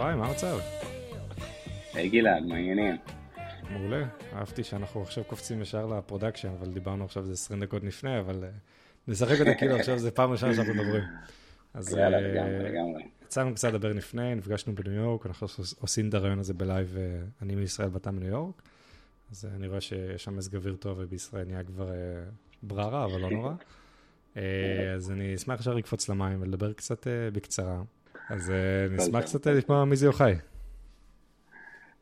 אפרים, מה המצב? היי גלעד, מה העניינים? מעולה, אהבתי שאנחנו עכשיו קופצים ישר ל production, אבל דיברנו עכשיו זה 20 דקות לפני, אבל אה, נשחק אותה כאילו עכשיו זה פעם ראשונה שאנחנו מדברים. אז אה. יצאנו קצת לדבר לפני, נפגשנו בניו יורק, אנחנו עושים את הראיון הזה ב live, אה, אני מישראל ואתה מניו יורק, אז אני רואה שיש שם מזג אוויר טוב ובישראל נהיה כבר בררה, אבל לא נורא. אז אני אשמח עכשיו לקפוץ למים ולדבר קצת בקצרה. אז נשמח קצת לשמוע מי זה יוחאי.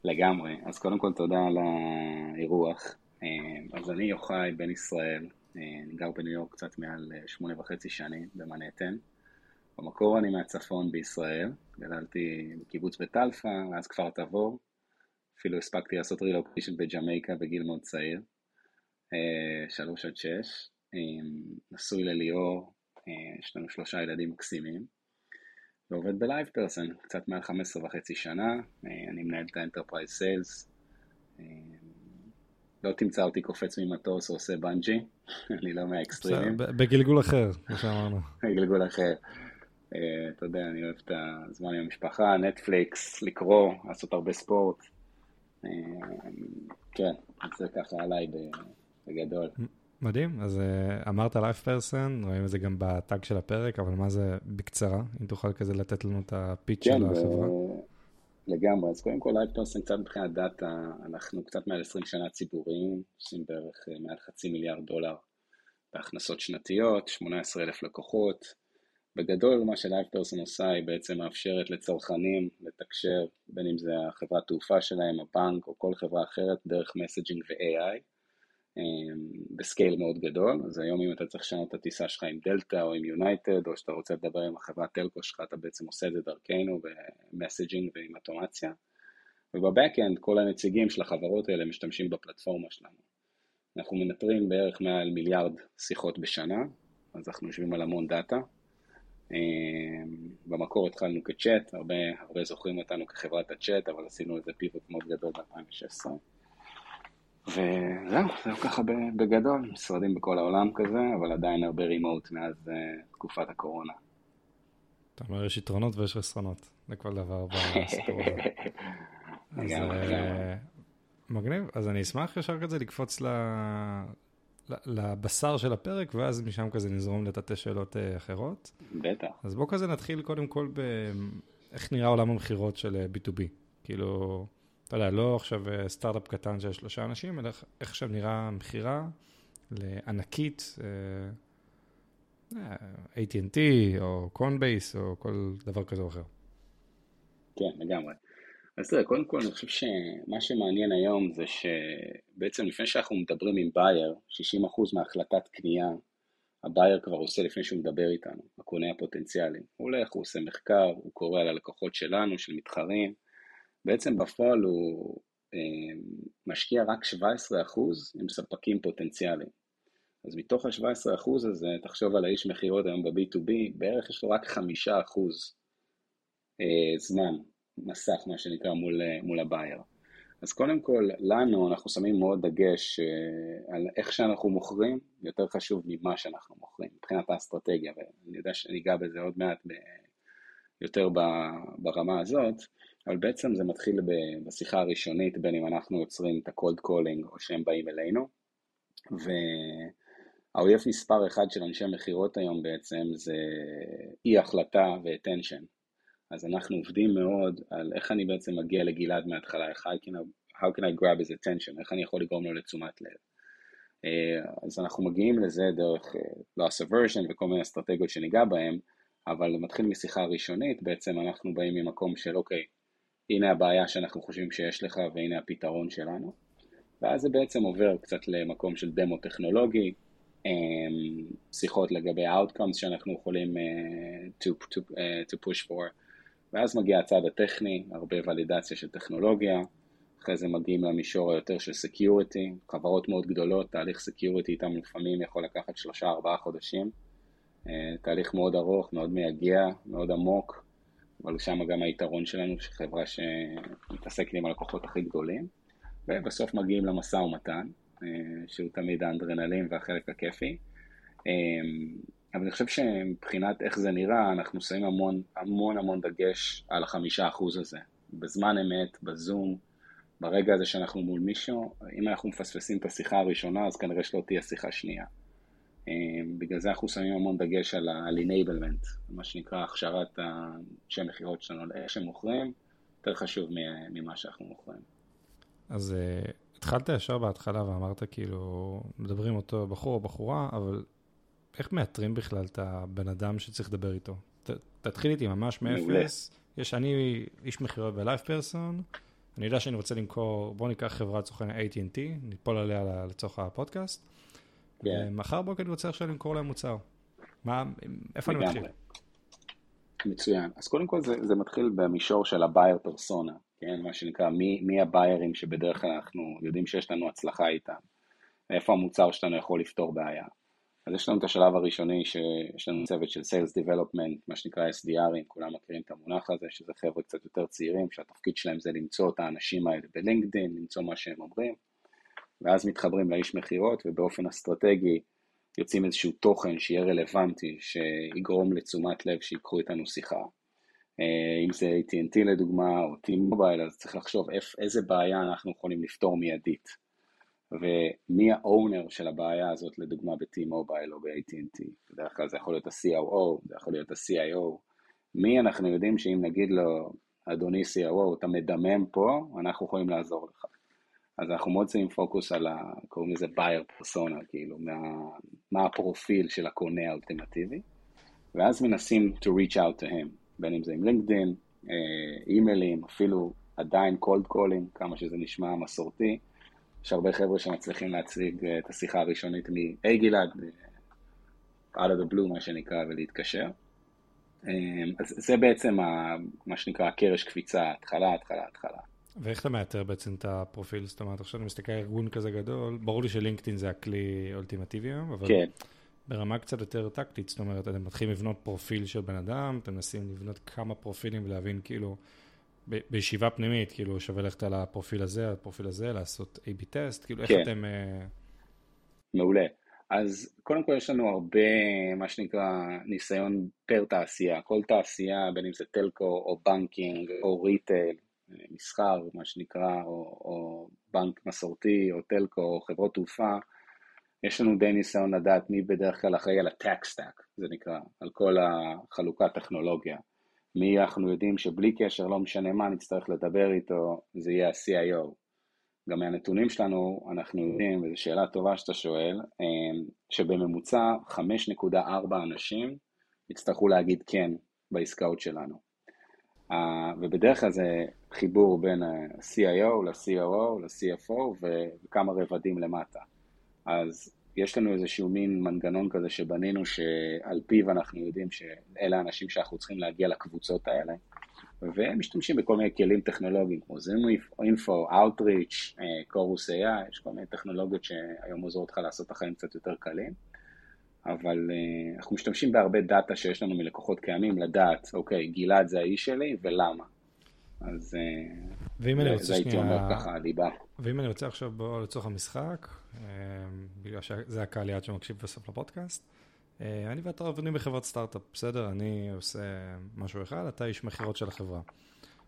לגמרי. אז קודם כל תודה על האירוח. אה, אז אני יוחאי בן ישראל, אה, אני גר בניו יורק קצת מעל אה, שמונה וחצי שנים במנהטן. במקור אני מהצפון בישראל, גדלתי בקיבוץ בטלפה, ואז כפר תבור. אפילו הספקתי לעשות רילוקיישן בג'מייקה בגיל מאוד צעיר, שלוש עד שש. נשוי לליאור, יש לנו שלושה ילדים מקסימים. ועובד ב LivePerson, קצת מעל 15 וחצי שנה, אה, אני מנהל את ה enterprise sales. אה, לא תמצא אותי קופץ ממטוס או עושה בנג'י, אני לא מהאקסטרימים. בגלגול אחר, כמו שאמרנו. בגלגול אחר. אה, אתה יודע, אני אוהב את הזמן עם המשפחה, נטפליקס, לקרוא, לעשות הרבה ספורט. כן, זה ככה עליי בגדול. מדהים, אז uh, אמרת LivePerson, רואים את זה גם ב tag של הפרק, אבל מה זה בקצרה, אם תוכל כזה לתת לנו את ה pitch כן, של החברה. לגמרי, אז קודם כל LivePerson קצת מבחינת דאטה, אנחנו קצת מעל 20 שנה ציבוריים, עושים בערך uh, מעל חצי מיליארד דולר בהכנסות שנתיות, 18 אלף לקוחות. בגדול מה ש LivePerson עושה היא בעצם מאפשרת לצרכנים לתקשר, בין אם זה החברת תעופה שלהם, הבנק או כל חברה אחרת, דרך messaging ו-AI. אמ, ב scale מאוד גדול, אז היום אם אתה צריך לשנות את הטיסה שלך עם דלתא או עם יונייטד, או שאתה רוצה לדבר עם החברת telco שלך, אתה בעצם עושה את זה דרכנו ב messaging ועם אוטומציה. וב backend כל הנציגים של החברות האלה משתמשים בפלטפורמה שלנו. אנחנו מנטרים בערך מעל מיליארד שיחות בשנה, אז אנחנו יושבים על המון דאטה. אמ, במקור התחלנו כצ'אט, הרבה, הרבה זוכרים אותנו כחברת הצ'אט, אבל עשינו איזה pivot מאוד גדול ב-2016. וזהו, זהו ככה בגדול, משרדים בכל העולם כזה, אבל עדיין הרבה רימוט מאז uh, תקופת הקורונה. אתה אומר יש יתרונות ויש חסרונות, זה כל דבר בסיפור הזה. אז אה, מגניב, אז אני אשמח ישר כזה לקפוץ ל... לבשר של הפרק, ואז משם כזה נזרום לטאטא שאלות אה, אחרות. בטח. אז בואו כזה נתחיל קודם כל באיך נראה עולם המכירות של B2B. כאילו, אתה יודע, לא עכשיו אה, סטארט-אפ קטן של שלושה אנשים, אלא איך עכשיו נראה מכירה לענקית, אה, אה, AT&T או Coinbase או כל דבר כזה או אחר. כן, לגמרי. אז תראה, קודם כל אני חושב שמה שמעניין היום זה שבעצם לפני שאנחנו מדברים עם buyer, 60% מהחלטת קנייה, ה buyer כבר עושה לפני שהוא מדבר איתנו, הקונה הפוטנציאלי. הוא הולך, הוא עושה מחקר, הוא קורא על הלקוחות שלנו, של מתחרים, בעצם בפועל הוא אה, משקיע רק 17% עם ספקים פוטנציאליים. אז מתוך ה-17% הזה, תחשוב על האיש מכירות היום ב-B2B, בערך יש לו רק 5% אה, זמן, מסך, מה שנקרא, מול, אה, מול הבייר. אז קודם כל, לנו, אנחנו שמים מאוד דגש על איך שאנחנו מוכרים, יותר חשוב ממה שאנחנו מוכרים, מבחינת האסטרטגיה, ואני יודע שאני אגע בזה עוד מעט ב, יותר ברמה הזאת. אבל בעצם זה מתחיל בשיחה הראשונית, בין אם אנחנו יוצרים את ה-cold calling או שהם באים אלינו. והאויב מספר אחד של אנשי מכירות היום בעצם זה אי החלטה ו-attention. אז אנחנו עובדים מאוד על איך אני בעצם מגיע לגלעד מההתחלה, איך how can I grab his attention, איך אני יכול לגרום לו לתשומת לב. אה, אז אנחנו מגיעים לזה דרך אה, loss aversion וכל מיני אסטרטגיות שניגע בהן, אבל מתחיל משיחה ראשונית, בעצם אנחנו באים ממקום של אוקיי, הנה הבעיה שאנחנו חושבים שיש לך והנה הפתרון שלנו. ואז זה בעצם עובר קצת למקום של דמו טכנולוגי, אמ, שיחות לגבי ה-outcomes שאנחנו יכולים uh, to, to, uh, to push for, ואז מגיע הצד הטכני, הרבה ולידציה של טכנולוגיה, אחרי זה מגיעים למישור היותר של security, חברות מאוד גדולות, תהליך security איתם לפעמים יכול לקחת שלושה ארבעה חודשים, uh, תהליך מאוד ארוך, מאוד מייגע, מאוד עמוק, אבל שם גם היתרון שלנו, שחברה שמתעסקת עם הלקוחות הכי גדולים, ובסוף מגיעים למשא ומתן, אה, שהוא תמיד האנדרנלין והחלק הכיפי. אה, אבל אני חושב שמבחינת איך זה נראה, אנחנו שמים המון המון המון דגש על החמישה אחוז הזה. בזמן אמת, בזום, ברגע הזה שאנחנו מול מישהו, אם אנחנו מפספסים את השיחה הראשונה, אז כנראה שלא תהיה שיחה שנייה. אה, בגלל זה אנחנו שמים המון דגש על ה-enablement, מה שנקרא הכשרת אנשי מכירות שלנו, איך שהם מוכרים, יותר חשוב ממה שאנחנו מוכרים. אז uh, התחלת ישר בהתחלה ואמרת כאילו, מדברים אותו בחור או בחורה, אבל איך מאתרים בכלל את הבן אדם שצריך לדבר איתו? ת, תתחיל איתי ממש מאפס. יש, אני איש מכירות ב LivePerson, אני יודע שאני רוצה למכור, בואו ניקח חברת סוכן AT&T, ניפול עליה לצורך הפודקאסט. כן. ומחר בוקר אני רוצה עכשיו למכור להם מוצר. מה, איפה אני מתחיל? מצוין. אז קודם כל זה, זה מתחיל במישור של הבייר פרסונה, כן? מה שנקרא, מי, מי הביירים שבדרך כלל אנחנו יודעים שיש לנו הצלחה איתם. איפה המוצר שלנו יכול לפתור בעיה. אז יש לנו את השלב הראשוני שיש לנו צוות של Sales Development, מה שנקרא SDRים, כולם מכירים את המונח הזה, שזה חבר'ה קצת יותר צעירים, שהתפקיד שלהם זה למצוא את האנשים האלה בלינקדאין, למצוא מה שהם אומרים, ואז מתחברים לאיש מכירות, ובאופן אסטרטגי יוצאים איזשהו תוכן שיהיה רלוונטי, שיגרום לתשומת לב שיקחו איתנו שיחה. אה, אם זה AT&T לדוגמה, או T-Mobile, אז צריך לחשוב איזה בעיה אנחנו יכולים לפתור מיידית. ומי האונר של הבעיה הזאת, לדוגמה ב-T-Mobile או ב-AT&T. בדרך כלל זה יכול להיות ה-COO, זה יכול להיות ה-CIO. מי אנחנו יודעים שאם נגיד לו, אדוני CIO, אתה מדמם פה, אנחנו יכולים לעזור לך. אז אנחנו מאוד שמים פוקוס על ה... קוראים לזה בייר פרסונה, כאילו, מה, מה הפרופיל של הקונה האולטימטיבי, ואז מנסים to reach out to him, בין אם זה עם לינקדאין, אה, אימיילים, אפילו עדיין cold calling, כמה שזה נשמע מסורתי, יש הרבה חבר'ה שמצליחים להציג אה, את השיחה הראשונית מ-היי גלעד, out of the blue מה שנקרא, ולהתקשר. אה, אז זה בעצם מה שנקרא קרש קפיצה, התחלה, התחלה, התחלה. ואיך אתה מאתר בעצם את הפרופיל? זאת אומרת, עכשיו אני מסתכל על ארגון כזה גדול, ברור לי שלינקדאין זה הכלי אולטימטיבי היום, אבל כן. ברמה קצת יותר טקטית, זאת אומרת, אתם מתחילים לבנות פרופיל של בן אדם, אתם מנסים לבנות כמה פרופילים ולהבין כאילו, בישיבה פנימית, כאילו שווה ללכת על הפרופיל הזה, על הפרופיל הזה, לעשות A-B test, כאילו איך כן. אתם... אה, מעולה. אז קודם כל יש לנו הרבה, מה שנקרא, ניסיון פר תעשייה. כל תעשייה, בין אם זה טלקו או בנקינג או ריטייל, מסחר, מה שנקרא, או, או בנק מסורתי, או טלקו, או חברות תעופה, יש לנו די ניסיון לדעת מי בדרך כלל אחראי על ה-tax stack, זה נקרא, על כל החלוקת טכנולוגיה. מי אנחנו יודעים שבלי קשר, לא משנה מה, נצטרך לדבר איתו, זה יהיה ה-CIO. גם מהנתונים שלנו אנחנו יודעים, וזו שאלה טובה שאתה שואל, אה, שבממוצע 5.4 אנשים יצטרכו להגיד כן בעסקאות שלנו. ובדרך כלל זה חיבור בין ה-CIO ל-COO ל-CFO וכמה רבדים למטה. אז יש לנו איזשהו מין מנגנון כזה שבנינו שעל פיו אנחנו יודעים שאלה האנשים שאנחנו צריכים להגיע לקבוצות האלה והם משתמשים בכל מיני כלים טכנולוגיים כמו זום אינפו, Outreach, קורוס AI, יש כל מיני טכנולוגיות שהיום עוזרות לך לעשות את החיים קצת יותר קלים אבל uh, אנחנו משתמשים בהרבה דאטה שיש לנו מלקוחות קיימים לדעת, אוקיי, גלעד זה האיש שלי ולמה. אז uh, ואם אני רוצה זה הייתי אומר ככה, הליבה. ואם אני רוצה עכשיו בוא לצורך המשחק, uh, בגלל שזה הקהל יעד שמקשיב בסוף לפודקאסט, אני ואתה עובדים בחברת סטארט-אפ, בסדר? אני עושה משהו אחד, אתה איש מכירות של החברה.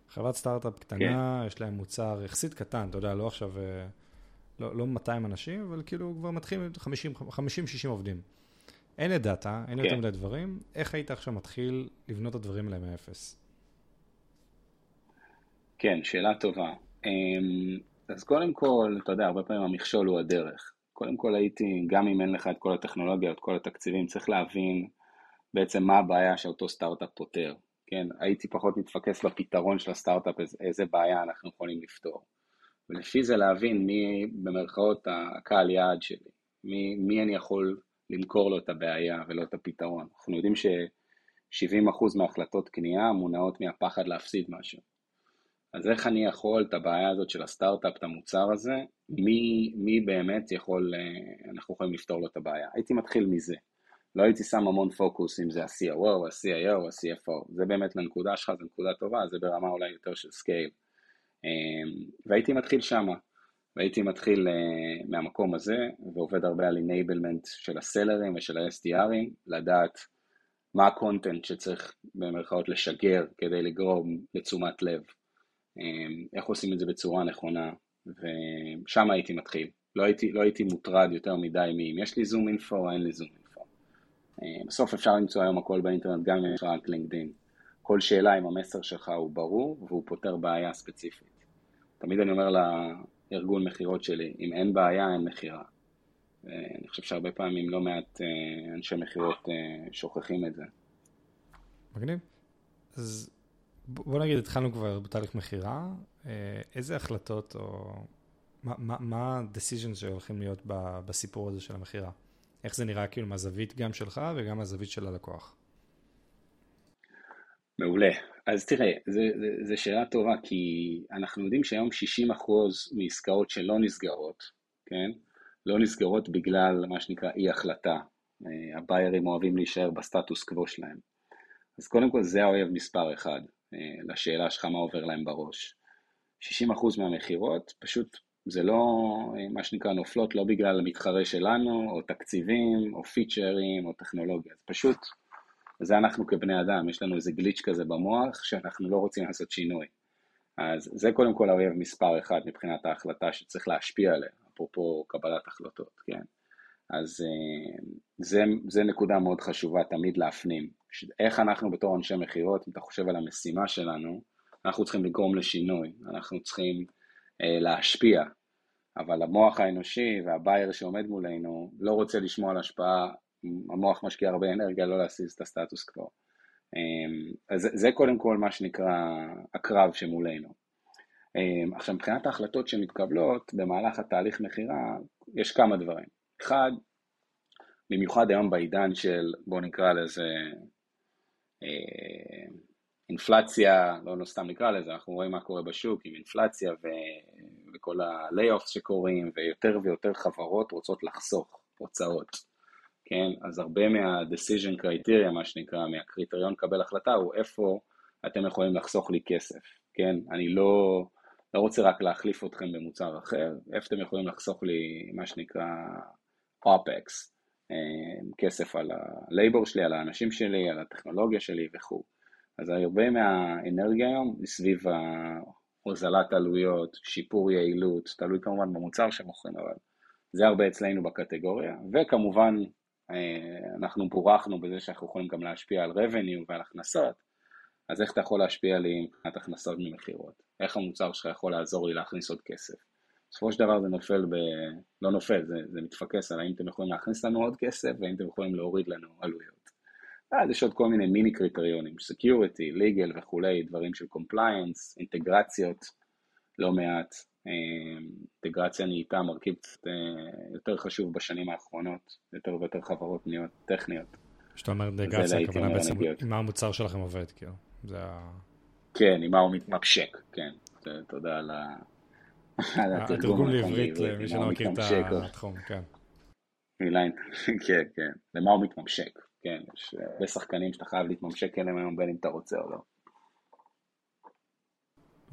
חברת סטארט-אפ קטנה, כן. יש להם מוצר יחסית קטן, אתה יודע, לא עכשיו, לא, לא 200 אנשים, אבל כאילו כבר מתחילים 50-60 עובדים. אין את דאטה, אין יותר כן. מדי דברים, איך היית עכשיו מתחיל לבנות את הדברים האלה מאפס? כן, שאלה טובה. אמ, אז קודם כל, אתה יודע, הרבה פעמים המכשול הוא הדרך. קודם כל הייתי, גם אם אין לך את כל הטכנולוגיה, את כל התקציבים, צריך להבין בעצם מה הבעיה שאותו סטארט-אפ פותר. כן, הייתי פחות מתפקס בפתרון של הסטארט-אפ, איזה בעיה אנחנו יכולים לפתור. ולפי זה להבין מי במרכאות הקהל יעד שלי, מי, מי אני יכול למכור לו את הבעיה ולא את הפתרון. אנחנו יודעים ש-70% מהחלטות קנייה מונעות מהפחד להפסיד משהו. אז איך אני יכול את הבעיה הזאת של הסטארט-אפ, את המוצר הזה, מי, מי באמת יכול, אה, אנחנו יכולים לפתור לו את הבעיה. הייתי מתחיל מזה. לא הייתי שם המון פוקוס אם זה ה-COO, ה-CIO, ה-CFO. זה באמת לנקודה שלך, זו נקודה טובה, זה ברמה אולי יותר של סקייל. אמ, והייתי מתחיל שמה. והייתי מתחיל uh, מהמקום הזה, ועובד הרבה על enablement של הסלרים ושל ה-SDRים, לדעת מה הקונטנט שצריך במרכאות לשגר כדי לגרום לתשומת לב, um, איך עושים את זה בצורה נכונה, ושם הייתי מתחיל. לא הייתי, לא הייתי מוטרד יותר מדי מאם יש לי זום אינפו או אין לי זום אינפו. Uh, בסוף אפשר למצוא היום הכל באינטרנט, גם אם יש רק לינקדאין. כל שאלה אם המסר שלך הוא ברור והוא פותר בעיה ספציפית. תמיד אני אומר לארגון מכירות שלי, אם אין בעיה אין מכירה. אני חושב שהרבה פעמים לא מעט אה, אנשי מכירות אה, שוכחים את זה. מגניב. אז בוא נגיד, התחלנו כבר בתהליך מכירה, אה, איזה החלטות או מה ה-decisions שהולכים להיות בסיפור הזה של המכירה? איך זה נראה כאילו מהזווית גם שלך וגם מהזווית של הלקוח? מעולה. אז תראה, זו שאלה טובה, כי אנחנו יודעים שהיום 60% מעסקאות שלא נסגרות, כן? לא נסגרות בגלל מה שנקרא אי החלטה. אה, הביירים אוהבים להישאר בסטטוס קוו שלהם. אז קודם כל זה האויב מספר אחד, אה, לשאלה שלך מה עובר להם בראש. 60% מהמכירות פשוט זה לא אה, מה שנקרא נופלות לא בגלל המתחרה שלנו, או תקציבים, או פיצ'רים, או טכנולוגיה, זה פשוט וזה אנחנו כבני אדם, יש לנו איזה גליץ' כזה במוח שאנחנו לא רוצים לעשות שינוי. אז זה קודם כל האויב מספר אחד מבחינת ההחלטה שצריך להשפיע עליה, אפרופו קבלת החלטות, כן? אז אה, זה, זה נקודה מאוד חשובה תמיד להפנים. איך אנחנו בתור אנשי מכירות, אם אתה חושב על המשימה שלנו, אנחנו צריכים לגרום לשינוי, אנחנו צריכים אה, להשפיע, אבל המוח האנושי והבייר שעומד מולנו לא רוצה לשמוע על השפעה המוח משקיע הרבה אנרגיה לא להסיס את הסטטוס קוו. אמ, אז זה קודם כל מה שנקרא הקרב שמולנו. אמ, עכשיו מבחינת ההחלטות שמתקבלות במהלך התהליך מכירה יש כמה דברים. אחד, במיוחד היום בעידן של בואו נקרא לזה אה, אינפלציה, לא, לא סתם נקרא לזה, אנחנו רואים מה קורה בשוק עם אינפלציה ו... וכל ה-layoffs שקורים ויותר ויותר חברות רוצות לחסוך הוצאות. כן? אז הרבה מה-decision criteria, מה שנקרא, מהקריטריון לקבל החלטה, הוא איפה אתם יכולים לחסוך לי כסף, כן? אני לא, לא רוצה רק להחליף אתכם במוצר אחר, איפה אתם יכולים לחסוך לי, מה שנקרא, OPEX, אה, כסף על ה-labor שלי, על האנשים שלי, על הטכנולוגיה שלי וכו'. אז הרבה מהאנרגיה היום היא סביב הוזלת עלויות, שיפור יעילות, תלוי כמובן במוצר שמוכרים, אבל זה הרבה אצלנו בקטגוריה, וכמובן אנחנו בורכנו בזה שאנחנו יכולים גם להשפיע על revenue ועל הכנסות, אז איך אתה יכול להשפיע לי מבחינת הכנסות ממכירות? איך המוצר שלך יכול לעזור לי להכניס עוד כסף? בסופו של דבר זה נופל ב... לא נופל, זה, זה מתפקס על האם אתם יכולים להכניס לנו עוד כסף והאם אתם יכולים להוריד לנו עלויות. אז יש עוד כל מיני מיני קריטריונים, security, legal וכולי, דברים של compliance, אינטגרציות, לא מעט, אינטגרציה נהייתה מרכיב קצת אה, יותר חשוב בשנים האחרונות, יותר ויותר חברות נהיות טכניות. כשאתה אומר אינטגרציה, הכוונה בעצם עם מה המוצר שלכם עובד, כאילו. זה ה... כן, עם מה הוא מתממשק, כן. תודה על התרגום לעברית, למי שלא מכיר את התחום, כן. כן, כן. למה הוא מתממשק, כן. יש הרבה שחקנים שאתה חייב להתממשק אליהם היום בין אם אתה רוצה או לא.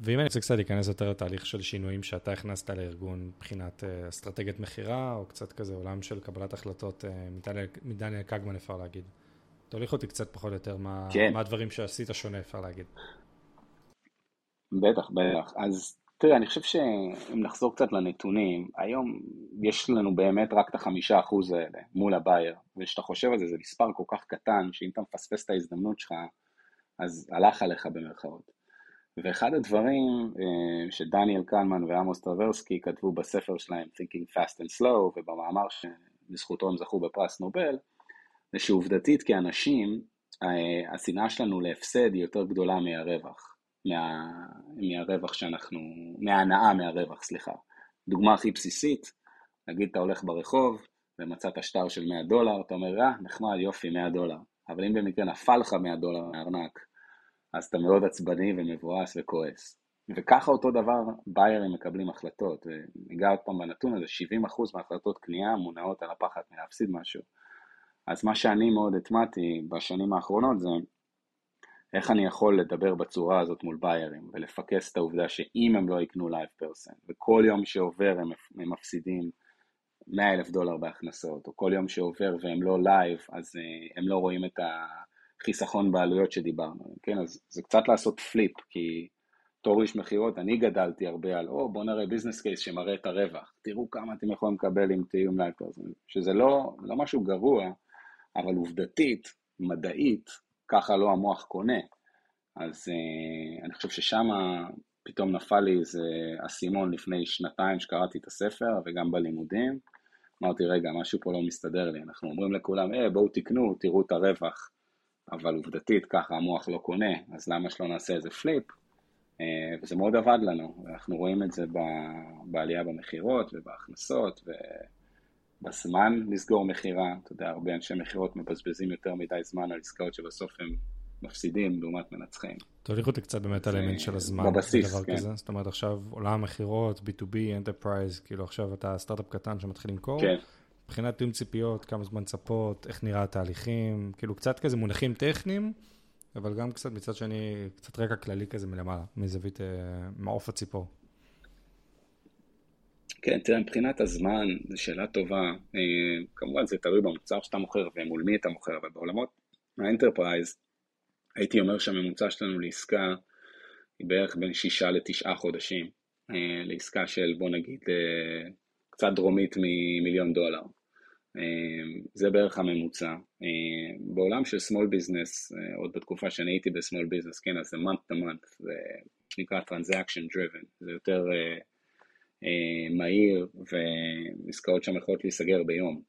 ואם אני רוצה קצת להיכנס יותר לתהליך של שינויים שאתה הכנסת לארגון מבחינת אה, אסטרטגיית מכירה, או קצת כזה עולם של קבלת החלטות אה, מדניאל קגמן אפשר להגיד. תוליך אותי קצת פחות או יותר מה, כן. מה הדברים שעשית שונה אפשר להגיד. בטח, בטח. אז תראה, אני חושב שאם נחזור קצת לנתונים, היום יש לנו באמת רק את החמישה אחוז האלה מול הבייר, וכשאתה חושב על זה, זה מספר כל כך קטן, שאם אתה מפספס את ההזדמנות שלך, אז הלך עליך במרכאות. ואחד הדברים אה, שדניאל קלמן ועמוס טרוורסקי כתבו בספר שלהם Thinking Fast and Slow ובמאמר שבזכותו הם זכו בפרס נובל, זה שעובדתית כאנשים, אה, השנאה שלנו להפסד היא יותר גדולה מהרווח, מה, מהרווח שאנחנו, מההנאה מהרווח, סליחה. דוגמה הכי בסיסית, נגיד אתה הולך ברחוב ומצאת שטר של 100 דולר, אתה אומר, אה, נחמד, יופי, 100 דולר. אבל אם במקרה נפל לך 100 דולר מהארנק, אז אתה מאוד עצבני ומבואס וכועס. וככה אותו דבר buyers מקבלים החלטות, וניגע עוד פעם בנתון הזה, 70% מהחלטות קנייה מונעות על הפחד מלהפסיד משהו. אז מה שאני מאוד הטמעתי בשנים האחרונות זה איך אני יכול לדבר בצורה הזאת מול buyers ולפקס את העובדה שאם הם לא יקנו LivePerson וכל יום שעובר הם, הם מפסידים 100 אלף דולר בהכנסות או כל יום שעובר והם לא live אז uh, הם לא רואים את החיסכון בעלויות שדיברנו, כן? אז זה קצת לעשות flip כי בתור איש מכירות אני גדלתי הרבה על או בוא נראה business case שמראה את הרווח, תראו כמה אתם יכולים לקבל אם תהיו LivePerson, שזה לא, לא משהו גרוע אבל עובדתית, מדעית, ככה לא המוח קונה. אז uh, אני חושב ששם פתאום נפל לי איזה אסימון לפני שנתיים שקראתי את הספר וגם בלימודים. אמרתי, רגע, משהו פה לא מסתדר לי. אנחנו אומרים לכולם, אה, בואו תקנו, תראו את הרווח. אבל עובדתית ככה המוח לא קונה, אז למה שלא נעשה איזה פליפ? Uh, וזה מאוד עבד לנו, אנחנו רואים את זה בעלייה במכירות ובהכנסות ובזמן לסגור מכירה, אתה יודע, הרבה אנשי מכירות מבזבזים יותר מדי זמן על עסקאות שבסוף הם מפסידים לעומת מנצחים. תוליך אותי קצת באמת על האמין של הזמן. בבסיס, כן. כזה. זאת אומרת, עכשיו עולם המכירות, B2B, Enterprise, כאילו עכשיו אתה סטארט-אפ קטן שמתחיל למכור. כן. מבחינת תיאום ציפיות, כמה זמן צפות, איך נראה התהליכים, כאילו קצת כזה מונחים טכניים, אבל גם קצת מצד שני, קצת רקע כללי כזה מלמעלה, מזווית אה, מעוף הציפור. כן, תראה, מבחינת הזמן, זו שאלה טובה. אה, כמובן זה תלוי במוצר שאתה מוכר ומול מי אתה מוכר, אבל בעולמות ה enterprise, הייתי אומר שהממוצע שלנו לעסקה היא בערך בין שישה לתשעה חודשים, אה, לעסקה של בוא נגיד קצת דרומית ממיליון דולר. אה, זה בערך הממוצע. בעולם של small business, עוד בתקופה שאני הייתי ב-small business, כן, אז זה month to month, זה נקרא transaction driven, זה יותר מהיר ועסקאות שם יכולות להיסגר ביום.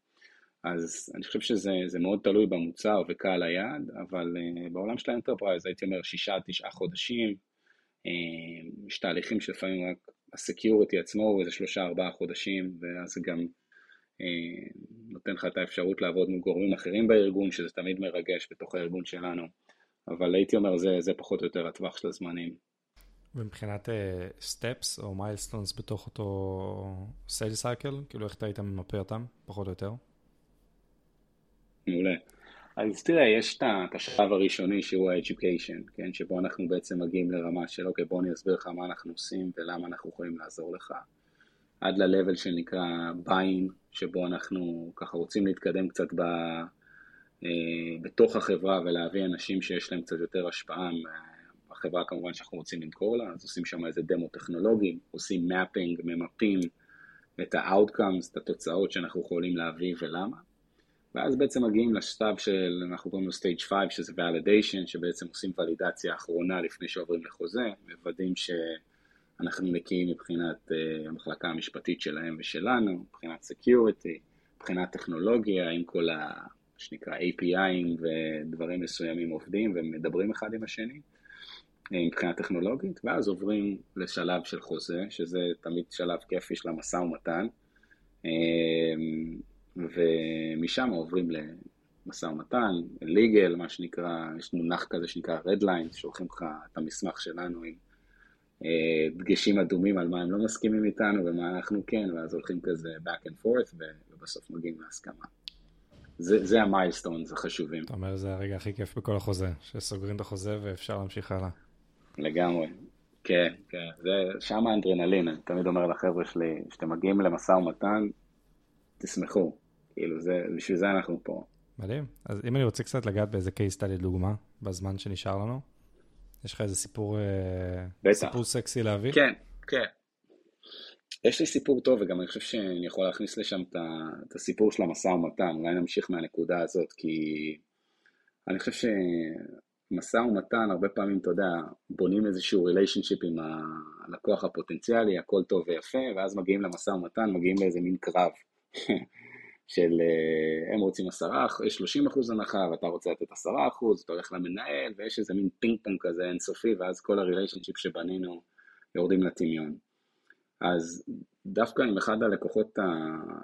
אז אני חושב שזה מאוד תלוי במוצר וקהל היעד, אבל בעולם של ה enterprise הייתי אומר שישה, תשעה חודשים, uh, יש תהליכים שלפעמים רק ה security עצמו הוא איזה שלושה, ארבעה חודשים, ואז גם נותן לך את האפשרות לעבוד עם גורמים אחרים בארגון, שזה תמיד מרגש בתוך הארגון שלנו, אבל הייתי אומר זה, זה פחות או יותר הטווח של הזמנים. ומבחינת steps uh, או milestones בתוך אותו sale cycle, כאילו איך אתה היית ממפה אותם, פחות או יותר? מעולה. אז תראה, יש את השלב הראשוני שהוא ה-education, כן, שבו אנחנו בעצם מגיעים לרמה של אוקיי, בוא אני אסביר לך מה אנחנו עושים ולמה אנחנו יכולים לעזור לך. עד ל-level שנקרא buying, שבו אנחנו ככה רוצים להתקדם קצת ב, אה, בתוך החברה ולהביא אנשים שיש להם קצת יותר השפעה בחברה כמובן שאנחנו רוצים למכור לה, אז עושים שם איזה דמו טכנולוגי, עושים mapping, ממפים את ה-outcomes, את התוצאות שאנחנו יכולים להביא ולמה. ואז בעצם מגיעים לשלב של, אנחנו קוראים לו stage 5, שזה validation, שבעצם עושים ולידציה אחרונה לפני שעוברים לחוזה, מוודאים שאנחנו נקיים מבחינת uh, המחלקה המשפטית שלהם ושלנו, מבחינת security, מבחינת טכנולוגיה, עם כל ה... שנקרא APIים ודברים מסוימים עובדים ומדברים אחד עם השני אה, מבחינה טכנולוגית, ואז עוברים לשלב של חוזה, שזה תמיד שלב כיפי של המשא ומתן. אה, ומשם עוברים למשא ומתן, legal, מה שנקרא, יש מונח כזה שנקרא red line, שולחים לך את המסמך שלנו עם אה, דגשים אדומים על מה הם לא מסכימים איתנו ומה אנחנו כן, ואז הולכים כזה back and forth ובסוף מגיעים להסכמה. זה, זה המיילסטונס החשובים. אתה אומר, זה הרגע הכי כיף בכל החוזה, שסוגרים את החוזה ואפשר להמשיך הלאה. לגמרי. כן, כן, זה שם האנדרנלין, אני תמיד אומר לחבר'ה שלי, כשאתם מגיעים למשא ומתן, תשמחו, כאילו, זה, בשביל זה אנחנו פה. מדהים. אז אם אני רוצה קצת לגעת באיזה case study לדוגמה, בזמן שנשאר לנו, יש לך איזה סיפור, אה, בטח. סיפור סקסי להביא? כן, כן. יש לי סיפור טוב, וגם אני חושב שאני יכול להכניס לשם את הסיפור של המשא ומתן, אולי נמשיך מהנקודה הזאת, כי אני חושב שמשא ומתן, הרבה פעמים, אתה יודע, בונים איזשהו ריליישנשיפ עם הלקוח הפוטנציאלי, הכל טוב ויפה, ואז מגיעים למשא ומתן, מגיעים לאיזה מין קרב. של אה, הם רוצים עשרה, יש 30 אחוז הנחה ואתה רוצה לתת עשרה אחוז, אתה הולך למנהל ויש איזה מין פינג פונג כזה אינסופי ואז כל ה relationship שבנינו יורדים לטמיון. אז דווקא עם אחד הלקוחות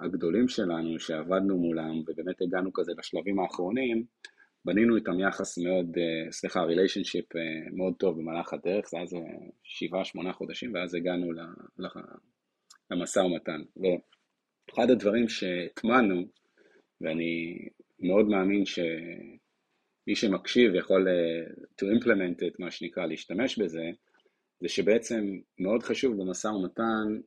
הגדולים שלנו שעבדנו מולם ובאמת הגענו כזה לשלבים האחרונים, בנינו איתם יחס מאוד, אה, סליחה, relationship אה, מאוד טוב במהלך הדרך, זה היה איזה שבעה, שמונה חודשים ואז הגענו למשא ומתן. אחד הדברים שהטמענו, ואני מאוד מאמין מי שמקשיב יכול to implement it, מה שנקרא, להשתמש בזה, זה שבעצם מאוד חשוב במשא ומתן,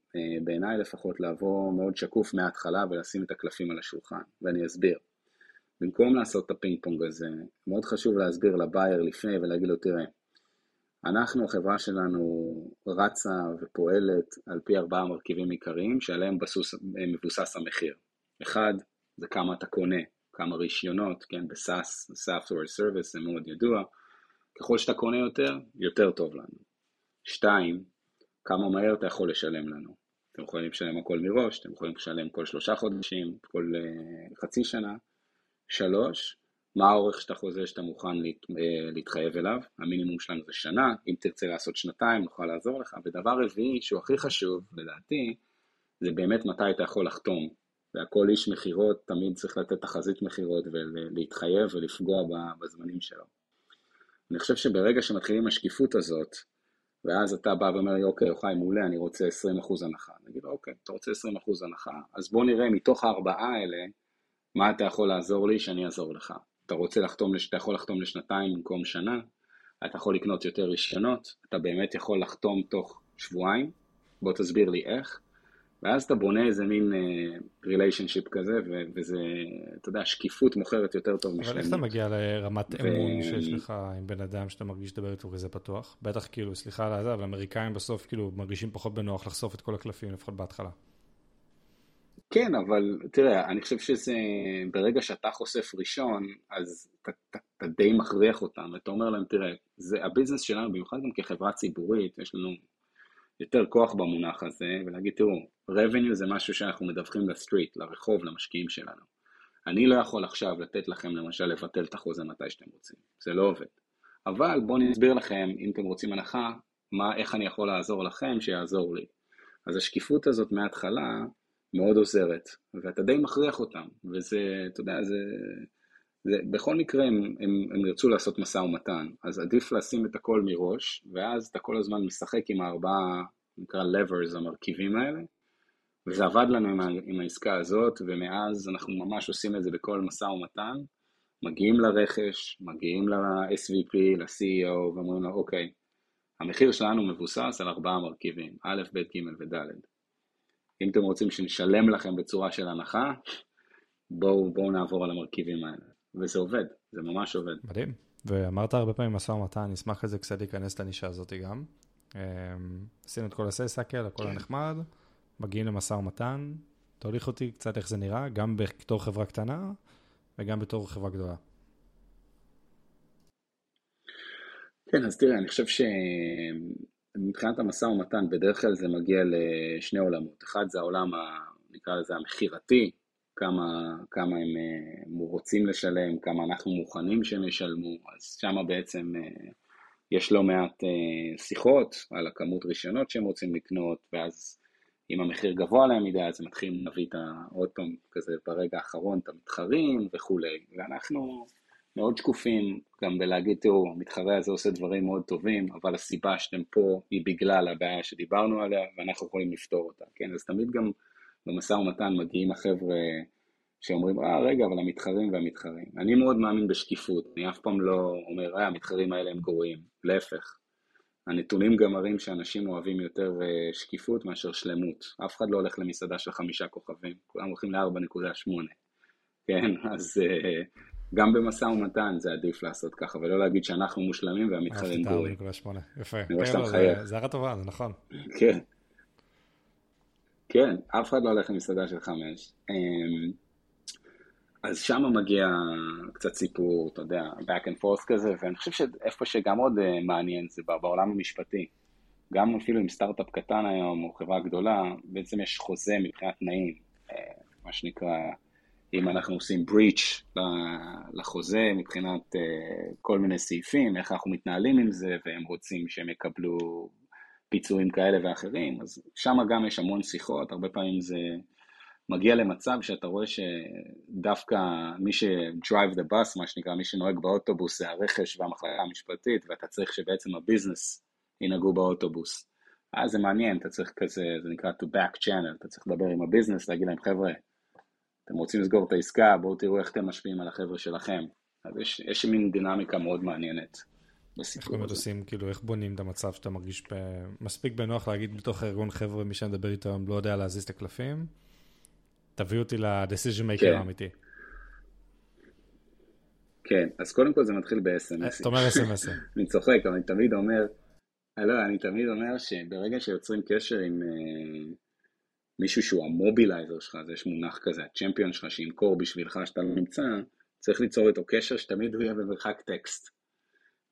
בעיניי לפחות, לעבור מאוד שקוף מההתחלה ולשים את הקלפים על השולחן, ואני אסביר. במקום לעשות את הפינג פונג הזה, מאוד חשוב להסביר ל buyer לפני ולהגיד לו, תראה, אנחנו, החברה שלנו רצה ופועלת על פי ארבעה מרכיבים עיקריים שעליהם בסוס, מבוסס המחיר. אחד, זה כמה אתה קונה, כמה רישיונות, כן, ב SaaS, Software as a Service, זה מאוד ידוע. ככל שאתה קונה יותר, יותר טוב לנו. שתיים, כמה מהר אתה יכול לשלם לנו. אתם יכולים לשלם הכל מראש, אתם יכולים לשלם כל שלושה חודשים, כל uh, חצי שנה. שלוש, מה האורך של החוזה שאתה מוכן להת, uh, להתחייב אליו, המינימום שלנו זה שנה, אם תרצה לעשות שנתיים נוכל לעזור לך. ודבר רביעי, שהוא הכי חשוב לדעתי, זה באמת מתי אתה יכול לחתום. והכל איש מכירות תמיד צריך לתת תחזית מכירות ולהתחייב ולפגוע בזמנים שלו. אני חושב שברגע שמתחילים השקיפות הזאת, ואז אתה בא ואומר לי, אוקיי, יוחאי, מעולה, אני רוצה 20% הנחה. נגיד, אוקיי, אתה רוצה 20% הנחה, אז בוא נראה מתוך הארבעה האלה, מה אתה יכול לעזור לי שאני אעזור לך. אתה רוצה לחתום, אתה יכול לחתום לשנתיים במקום שנה, אתה יכול לקנות יותר רישיונות, אתה באמת יכול לחתום תוך שבועיים, בוא תסביר לי איך, ואז אתה בונה איזה מין ריליישנשיפ uh, כזה, ו- וזה, אתה יודע, שקיפות מוכרת יותר טוב משלמות. אבל איך אתה מגיע לרמת ו... אמון שיש לך עם בן אדם שאתה מרגיש לדבר איתו כזה פתוח? בטח כאילו, סליחה על זה, אבל אמריקאים בסוף כאילו מרגישים פחות בנוח לחשוף את כל הקלפים, לפחות בהתחלה. כן, אבל תראה, אני חושב שזה, ברגע שאתה חושף ראשון, אז אתה, די מכריח אותם, ואתה אומר להם, תראה, זה הביזנס שלנו, במיוחד גם כחברה ציבורית, יש לנו יותר כוח במונח הזה, ולהגיד, תראו, revenue זה משהו שאנחנו מדווחים לסטריט, לרחוב, למשקיעים שלנו. אני לא יכול עכשיו לתת לכם למשל לבטל את החוזה מתי שאתם רוצים, זה לא עובד. אבל בואו אני אסביר לכם, אם אתם רוצים הנחה, מה, איך אני יכול לעזור לכם שיעזור לי. אז השקיפות הזאת מההתחלה מאוד עוזרת, ואתה די מכריח אותם, וזה, אתה יודע, זה, זה בכל מקרה הם, הם, הם ירצו לעשות משא ומתן, אז עדיף לשים את הכל מראש, ואז אתה כל הזמן משחק עם הארבעה, נקרא levers, המרכיבים האלה, וזה עבד לנו עם, עם העסקה הזאת, ומאז אנחנו ממש עושים את זה בכל משא ומתן, מגיעים לרכש, מגיעים ל-SVP, ל-CEO, ואומרים לו, אוקיי, המחיר שלנו מבוסס על ארבעה מרכיבים, א', ב', ג' וד'. אם אתם רוצים שנשלם לכם בצורה של הנחה, בואו בוא נעבור על המרכיבים האלה. וזה עובד, זה ממש עובד. מדהים. ואמרת הרבה פעמים משא ומתן, אני אשמח כזה קצת להיכנס לנישה הזאת גם. אמ, עשינו את כל הסייסקל, הכל כן. הנחמד, מגיעים למשא ומתן, תוליך אותי קצת איך זה נראה, גם בתור חברה קטנה וגם בתור חברה גדולה. כן, אז תראה, אני חושב שמבחינת המשא ומתן, בדרך כלל זה מגיע לשני עולמות. אחד זה העולם, נקרא לזה המכירתי, כמה, כמה הם אה, רוצים לשלם, כמה אנחנו מוכנים שהם ישלמו, אז שם בעצם אה, יש לא מעט אה, שיחות על הכמות רישיונות שהם רוצים לקנות, ואז אם המחיר גבוה להם מדי, אז הם מתחילים להביא את ה... עוד פעם כזה ברגע האחרון את המתחרים וכולי, ואנחנו מאוד שקופים גם בלהגיד, תראו, המתחרה הזה עושה דברים מאוד טובים, אבל הסיבה שאתם פה היא בגלל הבעיה שדיברנו עליה, ואנחנו יכולים לפתור אותה, כן? אז תמיד גם במשא ומתן מגיעים החבר'ה שאומרים, אה, רגע, אבל המתחרים והמתחרים. אני מאוד מאמין בשקיפות, אני אף פעם לא אומר, אה, המתחרים האלה הם גרועים. להפך. הנתונים גם מראים שאנשים אוהבים יותר אה, שקיפות מאשר שלמות. אף אחד לא הולך למסעדה של חמישה כוכבים, כולם הולכים ל-4.8. כן, אז אה, גם במשא ומתן זה עדיף לעשות ככה, ולא להגיד שאנחנו מושלמים והמתחרים גרועים. 4.8, יפה. מחייב. זה הערה טובה, זה נכון. כן. כן, אף אחד לא הולך למסעדה של חמש. אמ, אז שם מגיע קצת סיפור, אתה יודע, back and forth כזה, ואני חושב שאיפה שגם עוד אה, מעניין זה בעולם המשפטי. גם אפילו עם סטארט-אפ קטן היום, או חברה גדולה, בעצם יש חוזה מבחינת תנאים, אה, מה שנקרא, אם אנחנו עושים breach לחוזה מבחינת אה, כל מיני סעיפים, איך אנחנו מתנהלים עם זה, והם רוצים שהם יקבלו פיצויים כאלה ואחרים, אז שם גם יש המון שיחות, הרבה פעמים זה מגיע למצב שאתה רואה שדווקא מי ש-drive the bus, מה שנקרא, מי שנוהג באוטובוס זה הרכש והמחלקה המשפטית, ואתה צריך שבעצם הביזנס ינהגו באוטובוס. אז זה מעניין, אתה צריך כזה, זה נקרא to back channel, אתה צריך לדבר עם הביזנס, להגיד להם, חבר'ה, אתם רוצים לסגור את העסקה, בואו תראו איך אתם משפיעים על החבר'ה שלכם. אז יש, יש מין דינמיקה מאוד מעניינת בסיפור. איך באמת עושים, כאילו, איך בונים את המצב שאתה מרגיש ב... מספיק בנוח להגיד בתוך הארגון, חבר'ה, מי שאני מדבר איתו לא יודע להזיז את הקלפים, תביא אותי ל-decision maker כן. האמיתי. כן, אז קודם כל זה מתחיל ב-SMS. אתה אומר SMS. אני צוחק, אבל אני תמיד אומר, לא, אני תמיד אומר שברגע שיוצרים קשר עם uh, מישהו שהוא המובילייזר שלך, אז יש מונח כזה, הצ'מפיון שלך שימכור בשבילך שאתה לא נמצא, צריך ליצור איתו קשר שתמיד הוא יהיה במרחק טקסט.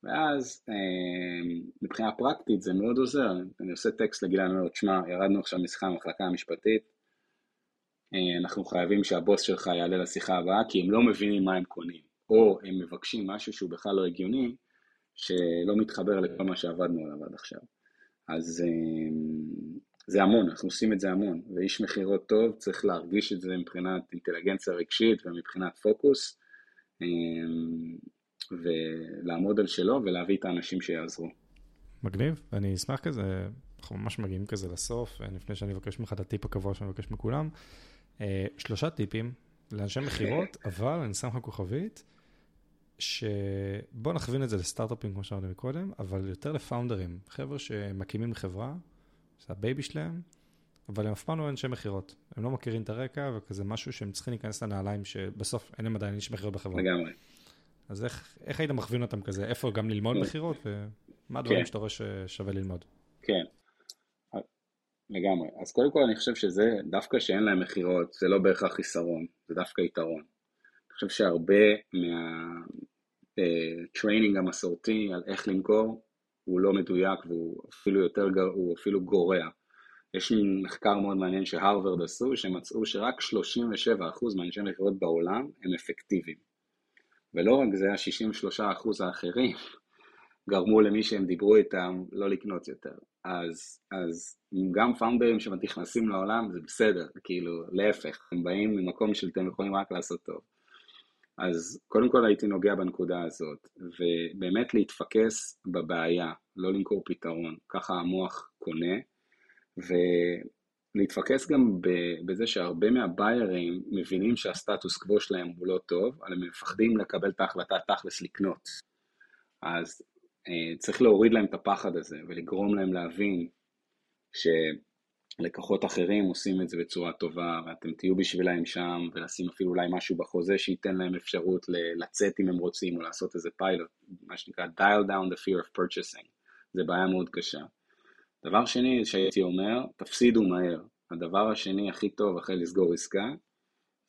ואז uh, מבחינה פרקטית זה מאוד עוזר, אני עושה טקסט לגילן, אני אומר, תשמע, ירדנו עכשיו משיחה במחלקה המשפטית, uh, אנחנו חייבים שהבוס שלך יעלה לשיחה הבאה, כי הם לא מבינים מה הם קונים. או הם מבקשים משהו שהוא בכלל לא הגיוני, שלא מתחבר לכל מה שעבדנו עליו עד עכשיו. אז אה, זה המון, אנחנו עושים את זה המון, ואיש מכירות טוב צריך להרגיש את זה מבחינת אינטליגנציה רגשית ומבחינת פוקוס, אה, ולעמוד על שלו ולהביא את האנשים שיעזרו. מגניב, אני אשמח כזה, אנחנו ממש מגיעים כזה לסוף, אה, לפני שאני אבקש ממך את הטיפ הקבוע שאני מבקש מכולם. שלושה טיפים לאנשי מכירות, אבל אני שם לך כוכבית. שבוא נכווין את זה לסטארט-אפים, כמו שאמרנו מקודם, אבל יותר ל founders, חבר'ה שמקימים חברה, זה ה baby שלהם, אבל הם אף פעם לא אנשי מכירות. הם לא מכירים את הרקע, וכזה משהו שהם צריכים להיכנס לנעליים, שבסוף אין להם עדיין איש מכירות בחברה. לגמרי. אז איך, איך היית מכווין אותם כזה? איפה גם ללמוד כן. מכירות, ומה הדברים כן. שאתה רואה ששווה ללמוד? כן, לגמרי. אז קודם כל אני חושב שזה, דווקא שאין להם מכירות, זה לא בהכרח חיסרון, זה דווקא יתרון. חושב שהרבה מה training אה, המסורתי על איך למכור הוא לא מדויק והוא אפילו יותר, הוא אפילו גורע. יש מחקר מאוד מעניין שהרווארד עשו, שמצאו שרק 37% מאנשי מכירות בעולם הם אפקטיביים. ולא רק זה, ה-63% האחרים גרמו למי שהם דיברו איתם לא לקנות יותר. אז, אז גם founders שנכנסים לעולם זה בסדר, כאילו להפך, הם באים ממקום שאתם יכולים רק לעשות טוב. אז קודם כל הייתי נוגע בנקודה הזאת, ובאמת להתפקס בבעיה, לא למכור פתרון, ככה המוח קונה, ולהתפקס גם בזה שהרבה מהביירים מבינים שהסטטוס קוו שלהם הוא לא טוב, אבל הם מפחדים לקבל את ההחלטה תכלס לקנות. אז אה, צריך להוריד להם את הפחד הזה ולגרום להם להבין ש... לקוחות אחרים עושים את זה בצורה טובה, ואתם תהיו בשבילם שם, ולשים אפילו אולי משהו בחוזה שייתן להם אפשרות לצאת אם הם רוצים, או לעשות איזה פיילוט, מה שנקרא dial down the fear of purchasing, זה בעיה מאוד קשה. דבר שני שהייתי אומר, תפסידו מהר. הדבר השני הכי טוב אחרי לסגור עסקה,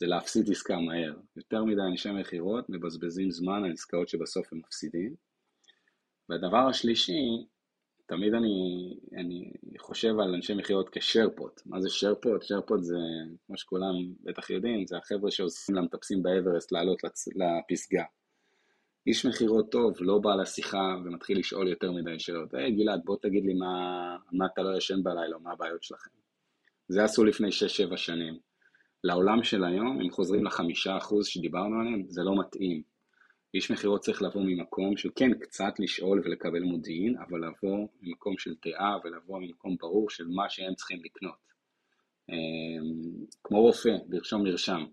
זה להפסיד עסקה מהר. יותר מדי אנשי מכירות מבזבזים זמן על עסקאות שבסוף הם מפסידים. והדבר השלישי, תמיד אני, אני חושב על אנשי מכירות כשרפוט. מה זה שרפוט? שרפוט זה, כמו שכולם בטח יודעים, זה החבר'ה שעושים למטפסים באברסט לעלות לצ... לפסגה. איש מכירות טוב לא בא לשיחה ומתחיל לשאול יותר מדי שאלות. היי hey, גלעד, בוא תגיד לי מה, מה אתה לא ישן בלילה, מה הבעיות שלכם. זה עשו לפני 6-7 שנים. לעולם של היום, אם חוזרים לחמישה אחוז שדיברנו עליהם, זה לא מתאים. איש מכירות צריך לבוא ממקום של כן קצת לשאול ולקבל מודיעין, אבל לבוא ממקום של דעה ולבוא ממקום ברור של מה שהם צריכים לקנות. אמ, כמו רופא, לרשום מרשם.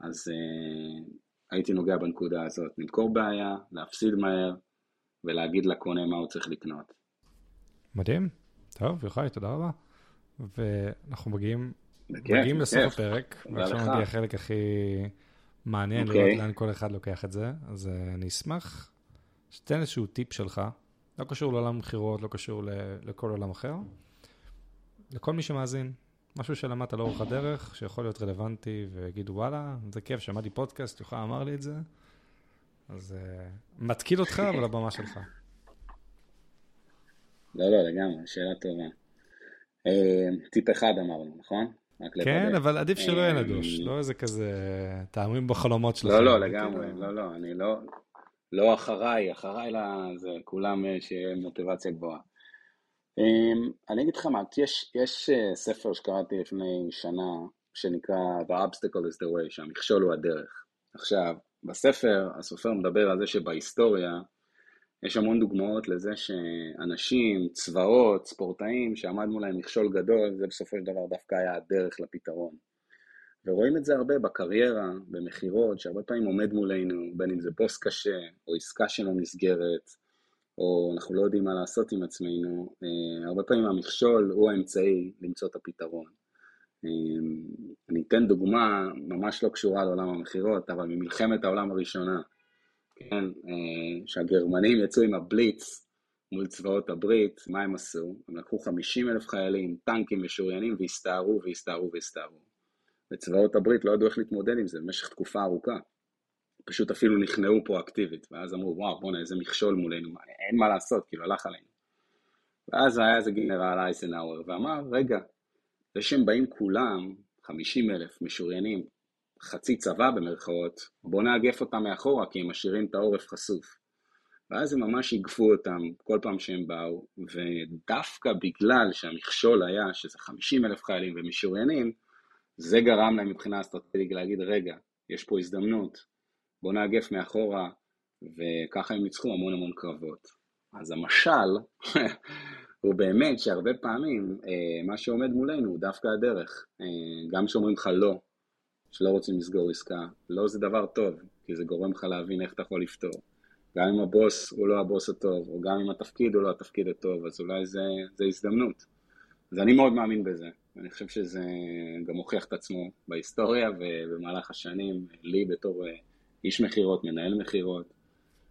אז אה, הייתי נוגע בנקודה הזאת, למכור בעיה, להפסיד מהר ולהגיד לקונה מה הוא צריך לקנות. מדהים. טוב, יוחאי, תודה רבה. ואנחנו מגיעים, מגיעים לסוף הפרק, ועכשיו מגיע החלק הכי... מעניין okay. לראות אוקיי. לאן כל אחד לוקח את זה, אז uh, אני אשמח שתן איזשהו טיפ שלך, לא קשור לעולם מכירות, לא קשור ל- לכל עולם אחר, לכל מי שמאזין, משהו שלמדת לאורך הדרך, שיכול להיות רלוונטי, ויגידו וואלה, זה כיף, שמעתי פודקאסט, יוכל אמר לי את זה, אז uh, מתקיל אותך, אבל הבמה שלך. לא, לא, לגמרי, שאלה טובה. Uh, טיפ אחד אמרנו, נכון? כן, אבל עדיף שלא יהיה נדוש, לא איזה כזה טעמים בחלומות שלך. לא, לא, לגמרי, לא, לא, אני לא, לא אחריי, אחריי לזה, כולם אה, שיהיה מוטיבציה גבוהה. אמ, אני אגיד לך מה, יש, יש אה, ספר שקראתי לפני שנה, שנקרא The Obstacle is the Way, שהמכשול הוא הדרך. עכשיו, בספר הסופר מדבר על זה שבהיסטוריה, יש המון דוגמאות לזה שאנשים, צבאות, ספורטאים, שעמד מולהם מכשול גדול, זה בסופו של דבר דווקא היה הדרך לפתרון. ורואים את זה הרבה בקריירה, במכירות, שהרבה פעמים עומד מולנו, בין אם זה בוס קשה, או עסקה שלא נסגרת, או אנחנו לא יודעים מה לעשות עם עצמנו, אה, הרבה פעמים המכשול הוא האמצעי למצוא את הפתרון. אה, אני אתן דוגמה ממש לא קשורה לעולם המכירות, אבל ממלחמת העולם הראשונה, כן, אה, שהגרמנים יצאו עם הבליץ מול צבאות הברית, מה הם עשו? הם לקחו 50 אלף חיילים, טנקים משוריינים והסתערו והסתערו והסתערו. וצבאות הברית לא ידעו איך להתמודד עם זה במשך תקופה ארוכה. פשוט אפילו נכנעו פרואקטיבית, ואז אמרו, וואו, בואנה, איזה מכשול מולנו, אין מה לעשות, כאילו, הלך עלינו. ואז היה איזה גנרל אייסנאוור, ואמר, רגע, זה שהם באים כולם, 50 אלף משוריינים, חצי צבא במרכאות, בואו נאגף אותם מאחורה, כי הם משאירים את העורף חשוף. ואז הם ממש איגפו אותם כל פעם שהם באו, ודווקא בגלל שהמכשול היה שזה 50 אלף חיילים ומשוריינים, זה גרם להם מבחינה אסטרטגית להגיד, רגע, יש פה הזדמנות, בואו נאגף מאחורה, וככה הם ניצחו המון המון קרבות. אז המשל הוא באמת שהרבה פעמים אה, מה שעומד מולנו הוא דווקא הדרך. אה, גם כשאומרים לך לא, שלא רוצים לסגור עסקה, לא זה דבר טוב, כי זה גורם לך להבין איך אתה יכול לפתור. גם אם הבוס הוא לא הבוס הטוב, או גם אם התפקיד הוא לא התפקיד הטוב, אז אולי זה, זה הזדמנות. אז אני מאוד מאמין בזה. אני חושב שזה גם הוכיח את עצמו בהיסטוריה ובמהלך השנים, לי בתור אה, איש מכירות, מנהל מכירות,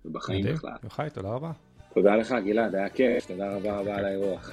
ובחיים בכלל. יוחאי, תודה רבה. תודה לך, גלעד, היה כיף, תודה רבה רבה על האירוח.